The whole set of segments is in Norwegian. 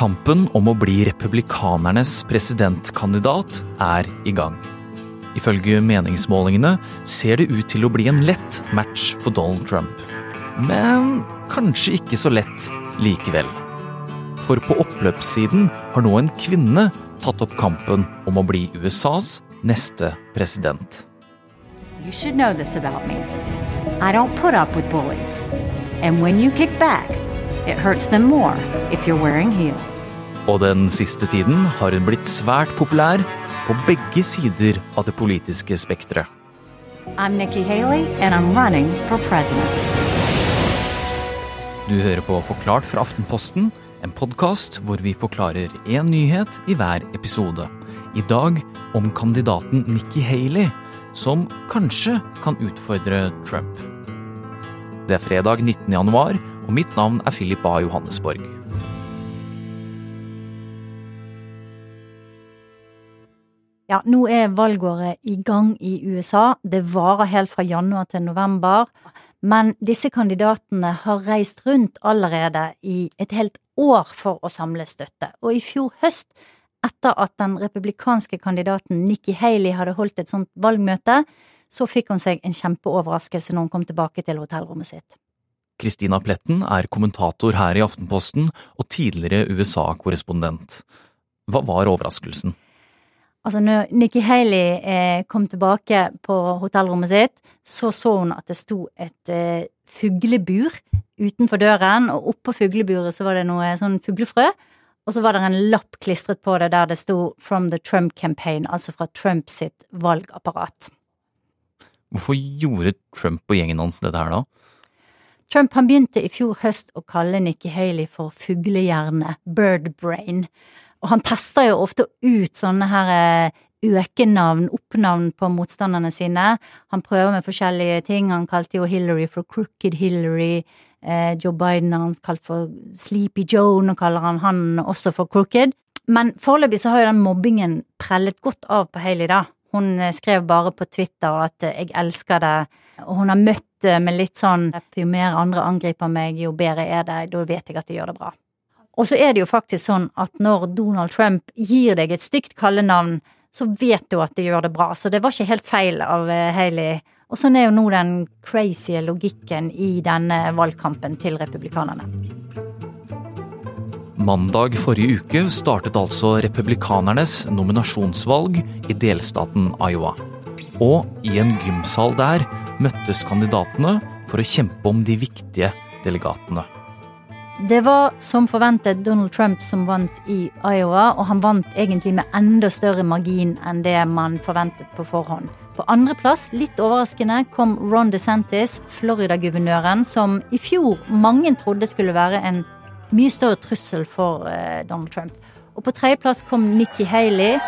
Kampen om å bli republikanernes presidentkandidat er i gang. Ifølge meningsmålingene ser det ut til å bli en lett match for Donald Trump. Men kanskje ikke så lett likevel. For på oppløpssiden har nå en kvinne tatt opp kampen om å bli USAs neste president. You should know this about me. I don't put up with bullies. And when you kick back, it hurts them more if you're wearing heels. Og den siste tiden har hun blitt svært populær på begge sider av det politiske spekteret. I'm Nikki Haley, and I'm running for president. Du hører på Forklart fra Aftenposten, en podkast hvor vi forklarer én nyhet i hver episode. I dag om kandidaten Nikki Haley, som kanskje kan utfordre Trump. Det er fredag 19. januar, og mitt navn er Philip A. Johannesborg. Ja, nå er valgåret i gang i USA. Det varer helt fra januar til november. Men disse kandidatene har reist rundt allerede i et helt år for å samle støtte. Og i fjor høst, etter at den republikanske kandidaten Nikki Haley hadde holdt et sånt valgmøte, så fikk hun seg en kjempeoverraskelse når hun kom tilbake til hotellrommet sitt. Kristina Pletten er kommentator her i Aftenposten og tidligere USA-korrespondent. Hva var overraskelsen? Altså, når Nikki Haley eh, kom tilbake på hotellrommet sitt, så så hun at det sto et eh, fuglebur utenfor døren, og oppå fugleburet så var det noe sånn fuglefrø. Og så var det en lapp klistret på det der det sto 'From the Trump Campaign', altså fra Trump sitt valgapparat. Hvorfor gjorde Trump og gjengen hans dette her da? Trump han begynte i fjor høst å kalle Nikki Haley for fuglehjerne, bird brain. Og han tester jo ofte ut sånne her eh, økenavn, oppnavn på motstanderne sine. Han prøver med forskjellige ting. Han kalte jo Hillary for Crooked Hillary. Eh, Joe Biden har han kalt for Sleepy Joe, nå kaller han han også for Crooked. Men foreløpig så har jo den mobbingen prellet godt av på Haley, da. Hun eh, skrev bare på Twitter at 'jeg elsker det', og hun har møtt det med litt sånn 'jo mer andre angriper meg, jo bedre er det', da vet jeg at de gjør det bra'. Og så er det jo faktisk sånn at når Donald Trump gir deg et stygt kallenavn, så vet du at de gjør det bra, så det var ikke helt feil av Haley. Og sånn er jo nå den crazy logikken i denne valgkampen til republikanerne. Mandag forrige uke startet altså republikanernes nominasjonsvalg i delstaten Iowa. Og i en gymsal der møttes kandidatene for å kjempe om de viktige delegatene. Det var som forventet Donald Trump som vant i Iowa, og han vant egentlig med enda større margin enn det man forventet på forhånd. På andreplass, litt overraskende, kom Ron DeSantis, Florida-guvernøren, som i fjor mange trodde skulle være en mye større trussel for eh, Donald Trump. Og på tredjeplass kom Nikki Haley.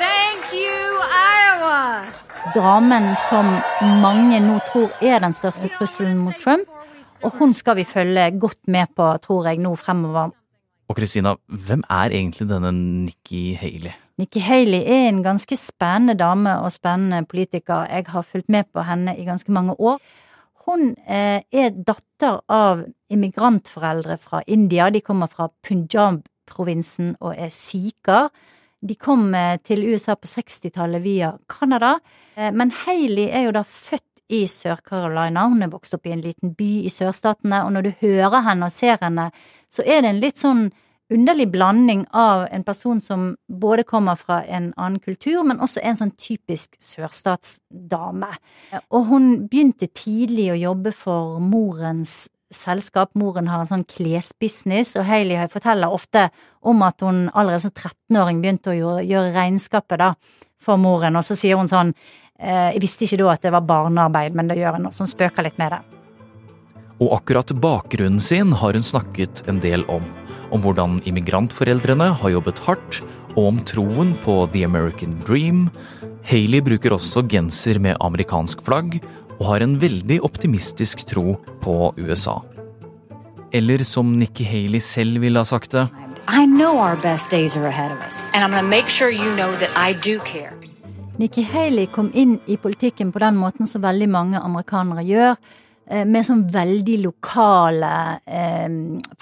Thank you, Iowa! Damen som mange nå tror er den største trusselen mot Trump. Og hun skal vi følge godt med på, tror jeg, nå fremover. Og Kristina, hvem er egentlig denne Nikki Haley? Nikki Haley er en ganske spennende dame og spennende politiker. Jeg har fulgt med på henne i ganske mange år. Hun eh, er datter av immigrantforeldre fra India. De kommer fra Punjab-provinsen og er sikher. De kom eh, til USA på 60-tallet via Canada. Eh, men Haley er jo da født i Sør-Carolina. Hun er vokst opp i en liten by i sørstatene, og når du hører henne og ser henne, så er det en litt sånn underlig blanding av en person som både kommer fra en annen kultur, men også en sånn typisk sørstatsdame. Og hun begynte tidlig å jobbe for morens selskap. Moren har en sånn klesbusiness, og Hailey forteller ofte om at hun allerede som 13-åring begynte å gjøre, regnskapet da, for moren, og så sier hun sånn jeg visste ikke da at det var barnearbeid, men det gjør nå, så spøker litt med det. Og akkurat bakgrunnen sin har hun snakket en del om. Om hvordan immigrantforeldrene har jobbet hardt, og om troen på the American dream. Hayley bruker også genser med amerikansk flagg, og har en veldig optimistisk tro på USA. Eller som Nikki Haley selv ville ha sagt det. I know our best days are ahead of us, and I'm gonna make sure you know that I do care. Nikki Haley kom inn i politikken på den måten som veldig mange amerikanere gjør. eh, med sånn veldig lokale eh,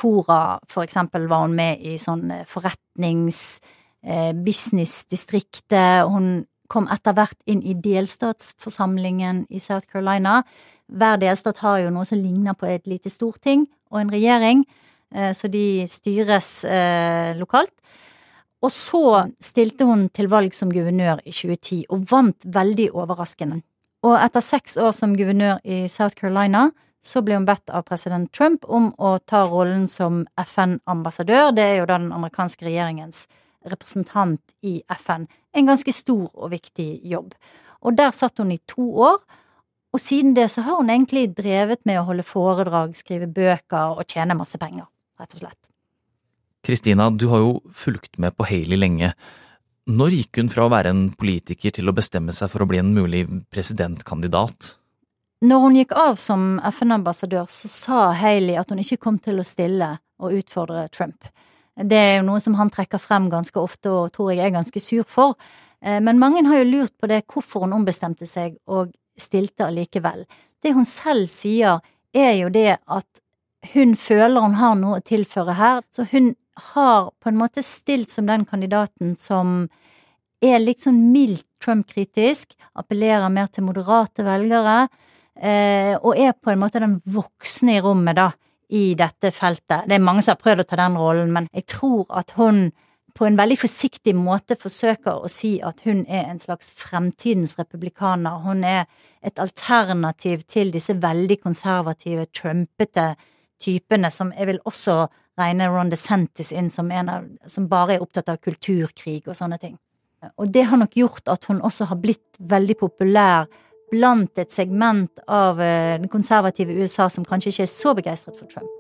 fora. For eksempel var hun med i sånn eh, forretnings- eh, businessdistriktet. Hun kom etter hvert inn i delstatsforsamlingen i South Carolina. Hver delstat har jo noe som ligner på et lite storting og en regjering, eh, så de styres eh, lokalt. Og så stilte hun til valg som guvernør i 2010, og vant veldig overraskende. Og etter seks år som guvernør i South Carolina, så ble hun bedt av president Trump om å ta rollen som FN-ambassadør. Det er jo da den amerikanske regjeringens representant i FN. En ganske stor og viktig jobb. Og der satt hun i to år. Og siden det så har hun egentlig drevet med å holde foredrag, skrive bøker og tjene masse penger, rett og slett. Kristina, du har jo fulgt med på Haley lenge. Når gikk hun fra å være en politiker til å bestemme seg for å bli en mulig presidentkandidat? Når hun gikk av som FN-ambassadør, så sa Haley at hun ikke kom til å stille og utfordre Trump. Det er jo noe som han trekker frem ganske ofte og tror jeg er ganske sur for. Eh, men mange har jo lurt på det, hvorfor hun ombestemte seg og stilte allikevel. Det hun selv sier, er jo det at hun føler hun har noe å tilføre her, så hun har på en måte stilt som den kandidaten som er litt sånn mildt Trump-kritisk, appellerer mer til moderate velgere, eh, og er på en måte den voksne i rommet, da, i dette feltet. Det er mange som har prøvd å ta den rollen, men jeg tror at hun på en veldig forsiktig måte forsøker å si at hun er en slags fremtidens republikaner. Hun er et alternativ til disse veldig konservative, trumpete typene som jeg vil også regne Ron DeSantis inn som en av som bare er opptatt av kulturkrig og sånne ting. Og det har nok gjort at hun også har blitt veldig populær blant et segment av eh, den konservative USA som kanskje ikke er så begeistret for Trump.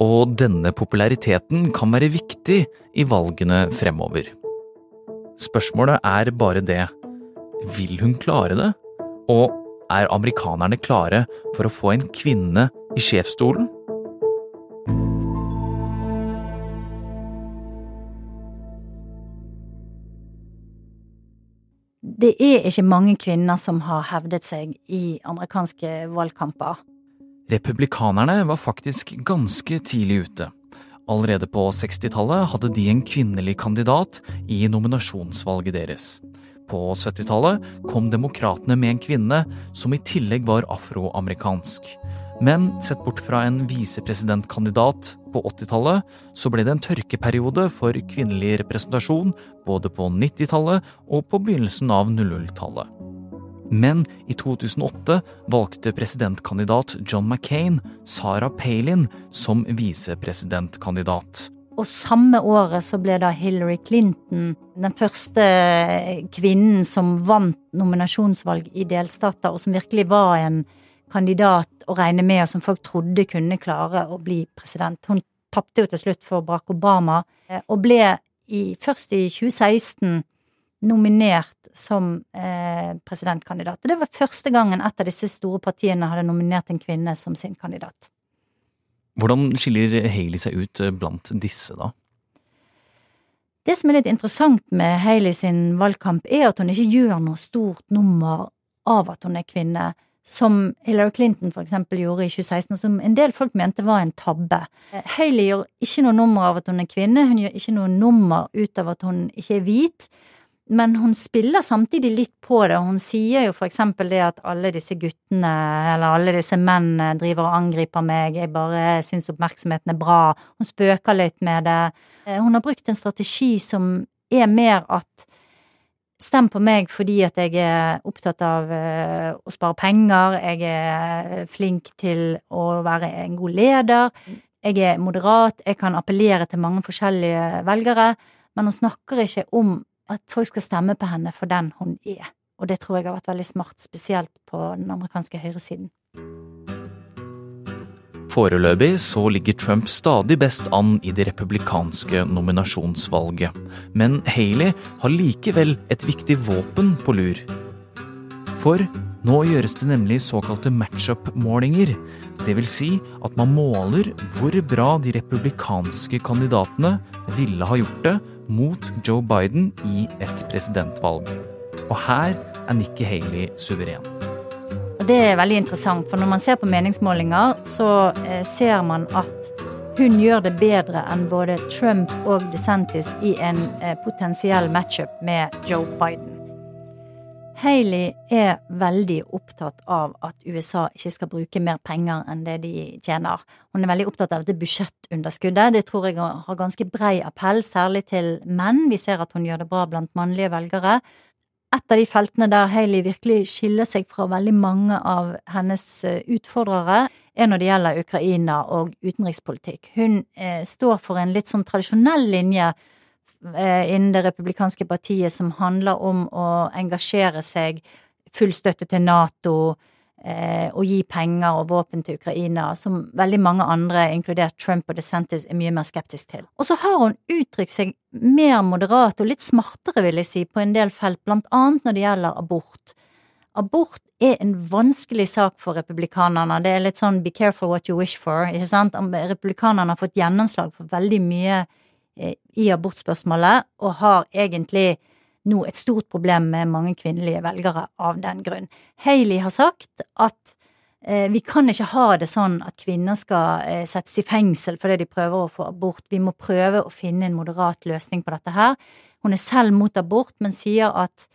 Og denne populariteten kan være viktig i valgene fremover. Spørsmålet er bare det vil hun klare det? Og er amerikanerne klare for å få en kvinne i sjefsstolen? Det er ikke mange kvinner som har hevdet seg i amerikanske valgkamper. Republikanerne var faktisk ganske tidlig ute. Allerede på 60-tallet hadde de en kvinnelig kandidat i nominasjonsvalget deres. På 70-tallet kom demokratene med en kvinne som i tillegg var afroamerikansk. Men sett bort fra en visepresidentkandidat på 80-tallet, så ble det en tørkeperiode for kvinnelig representasjon både på 90-tallet og på begynnelsen av 00-tallet. Men i 2008 valgte presidentkandidat John McCain Sarah Palin som visepresidentkandidat. Og samme året så ble da Hillary Clinton den første kvinnen som vant nominasjonsvalg i delstater, og som virkelig var en kandidat å regne med, og som folk trodde kunne klare å bli president. Hun tapte jo til slutt for Barack Obama, eh, og ble i, først i 2016 nominert som eh, presidentkandidat. Og det var første gangen et av disse store partiene hadde nominert en kvinne som sin kandidat. Hvordan skiller Haley seg ut eh, blant disse, da? Det som er litt interessant med Haley sin valgkamp, er at hun ikke gjør noe stort nummer av at hun er kvinne, som Hillary Clinton eksempel gjorde i 2016, og som en del folk mente var en tabbe. Haley gjør ikke noe nummer av at hun er kvinne, hun gjør ikke noe nummer ut av at hun ikke er hvit men hun spiller samtidig litt på det. Hun sier jo eksempel det at alle disse guttene, eller alle disse mennene, driver og angriper meg, jeg bare syns oppmerksomheten er bra. Hun spøker litt med det. Eh, hun har brukt en strategi som er mer at Stem på meg fordi at jeg er opptatt av eh, å spare penger, jeg er flink til å være en god leder, jeg er moderat, jeg kan appellere til mange forskjellige velgere, men hun snakker ikke om at folk skal stemme på henne for den hun er. Og det tror jeg har vært veldig smart, spesielt på den amerikanske høyresiden. Foreløpig så ligger Trump stadig best an i det republikanske nominasjonsvalget. Men Haley har likevel et viktig våpen på lur. For nå gjøres det nemlig såkalte match-up-målinger. Vil si at man måler hvor bra de republikanske kandidatene ville ha gjort det mot Joe Biden i et presidentvalg. Og her er Nikki Haley suveren. Og det er veldig interessant, for når man ser på meningsmålinger, så eh, ser man at hun gjør det bedre enn både Trump og DeSantis i en eh, potensiell matchup med Joe Biden. Hailey er veldig opptatt av at USA ikke skal bruke mer penger enn det de tjener. Hun er veldig opptatt av dette budsjettunderskuddet. Det tror jeg har ganske brei appell, særlig til menn. Vi ser at hun gjør det bra blant mannlige velgere. Et av de feltene der Hailey virkelig skiller seg fra veldig mange av hennes eh, utfordrere, er når det gjelder Ukraina og utenrikspolitikk. Hun eh, står for en litt sånn tradisjonell linje Eh, innen det republikanske partiet som handler om å engasjere seg, full støtte til Nato, eh, og gi penger og våpen til Ukraina, som veldig mange andre, inkludert Trump og DeSantis, er mye mer skeptisk til. Og så har hun uttrykt seg mer moderat og litt smartere, vil jeg si, på en del felt, blant annet når det gjelder abort. Abort er en vanskelig sak for republikanerne. Det er litt sånn be careful what you wish for, ikke sant? Republikanerne har fått gjennomslag for veldig mye Eh, i abortspørsmålet, og har egentlig nå et stort problem med mange kvinnelige velgere av den grunn. Hailey har sagt at eh, vi kan ikke ha det sånn at kvinner skal eh, settes i fengsel fordi de prøver å få abort. Vi må prøve å finne en moderat løsning på dette her. Hun er selv mot abort, men sier at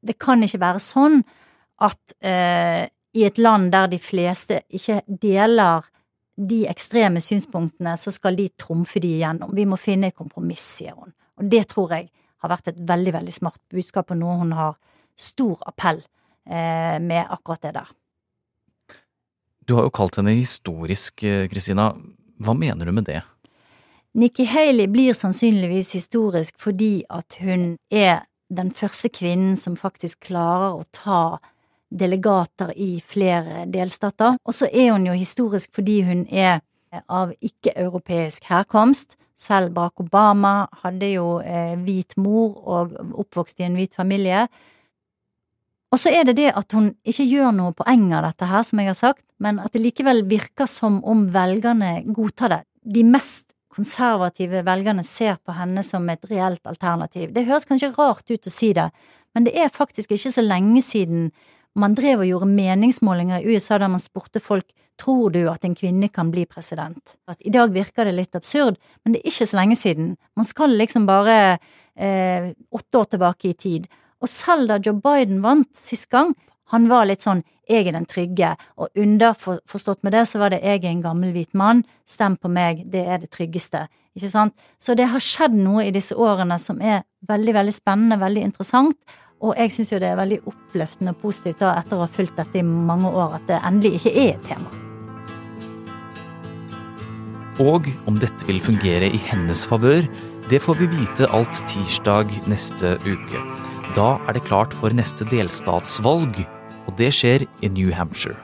det kan ikke være sånn at eh, i et land der de fleste ikke deler de ekstreme synspunktene, så skal de trumfe de igjennom. Vi må finne et kompromiss, sier hun. Og det tror jeg har vært et veldig, veldig smart budskap, og noe hun har stor appell eh, med akkurat det der. Du har jo kalt henne historisk, eh, Kristina. Hva mener du med det? Nikki Haley blir sannsynligvis historisk fordi at hun er den første kvinnen som faktisk klarer å ta delegater i flere delstater. Og så er hun jo historisk fordi hun er av ikke-europeisk herkomst. Selv Barack Obama hadde jo eh, hvit mor og oppvokst i en hvit familie. Og så er det det at hun ikke gjør noe poeng av dette her, som jeg har sagt, men at det likevel virker som om velgerne godtar det. De mest konservative velgerne ser på henne som et reelt alternativ. Det høres kanskje rart ut å si det, men det er faktisk ikke så lenge siden man drev og gjorde meningsmålinger i USA der man spurte folk tror du at en kvinne kan bli president. At I dag virker det litt absurd, men det er ikke så lenge siden. Man skal liksom bare eh, åtte år tilbake i tid. Og selv da Joe Biden vant sist gang, han var litt sånn jeg er den trygge, og underforstått med det så var det jeg er en gammel hvit mann, stem på meg, det er det tryggeste. Ikke sant? Så det har skjedd noe i disse årene som er veldig, veldig spennende, veldig interessant, og jeg syns jo det er veldig oppløftende og positivt da, etter å ha fulgt dette i mange år, at det endelig ikke er et tema. Og om dette vil fungere i hennes favør, det får vi vite alt tirsdag neste uke. Da er det klart for neste delstatsvalg, og det skjer i New Hampshire.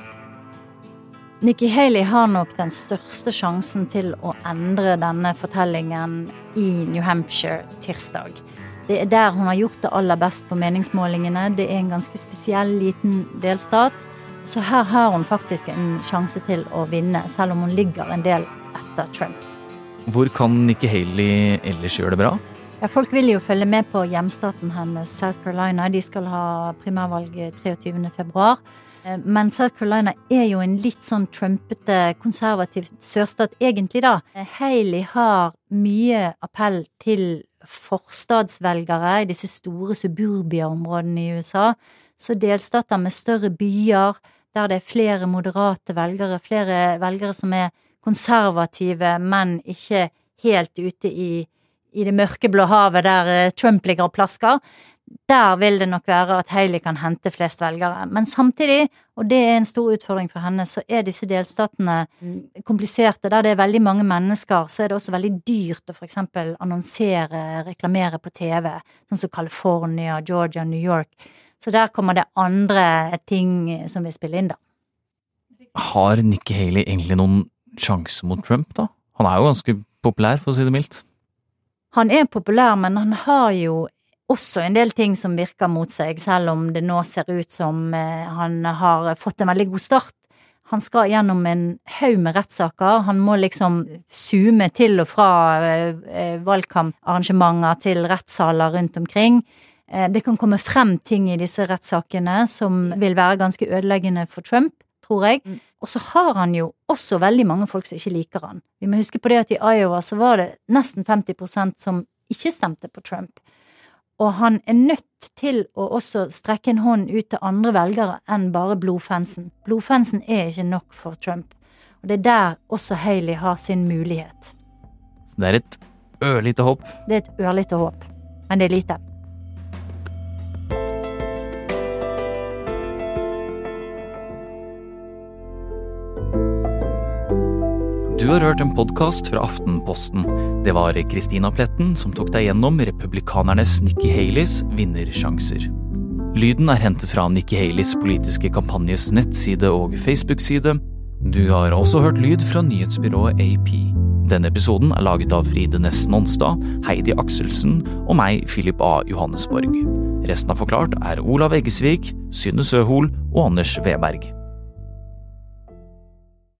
Nikki Haley har nok den største sjansen til å endre denne fortellingen i New Hampshire tirsdag. Det er der hun har gjort det aller best på meningsmålingene. Det er en ganske spesiell liten delstat. Så her har hun faktisk en sjanse til å vinne, selv om hun ligger en del etter Trump. Hvor kan Nikki Haley ellers gjøre det bra? Ja, folk vil jo følge med på hjemstaten hennes, South Carolina. De skal ha primærvalg 23.2. Eh, men South Carolina er jo en litt sånn trumpete, konservativ sørstat egentlig, da. Haley har mye appell til forstadsvelgere i disse store suburbia-områdene i USA. Så delstater med større byer, der det er flere moderate velgere, flere velgere som er konservative, men ikke helt ute i, i det mørkeblå havet der eh, Trump ligger og plasker der vil det nok være at Hayley kan hente flest velgere. Men samtidig, og det er en stor utfordring for henne, så er disse delstatene kompliserte. Der det er veldig mange mennesker, så er det også veldig dyrt å for eksempel annonsere, reklamere på TV, sånn som California, Georgia, New York. Så der kommer det andre ting som vil spille inn, da. Har Nikki Haley egentlig noen sjanse mot Trump, da? Han er jo ganske populær, for å si det mildt. Han er populær, men han har jo også en del ting som virker mot seg, selv om det nå ser ut som eh, han har fått en veldig god start. Han skal gjennom en haug med rettssaker. Han må liksom zoome til og fra eh, eh, valgkamparrangementer til rettssaler rundt omkring. Det kan komme frem ting i disse rettssakene som vil være ganske ødeleggende for Trump, tror jeg. Mm. Og så har han jo også veldig mange folk som ikke liker han. Vi må huske på det at i Iowa så var det nesten 50% som ikke stemte på Trump. Og han er nødt til å også strekke en hånd ut til andre velgere enn bare blodfansen. Blodfansen er ikke nok for Trump. Og det er der også Haley har sin mulighet. Så det er et ørlite håp. Det er et ørlite håp, men det er lite. Du har hørt en podkast fra Aftenposten. Det var Christina Pletten som tok deg gjennom republikanernes Nikki Haleys vinnersjanser. Lyden er hentet fra Nikki Haleys politiske kampanjes nettside og Facebook-side. Du har også hørt lyd fra nyhetsbyrået AP. Denne episoden er laget av Fride Nesten Nonstad, Heidi Akselsen og meg, Philip A. Johannesborg. Resten av Forklart er Olav Eggesvik, Synne Søhol og Anders Weberg.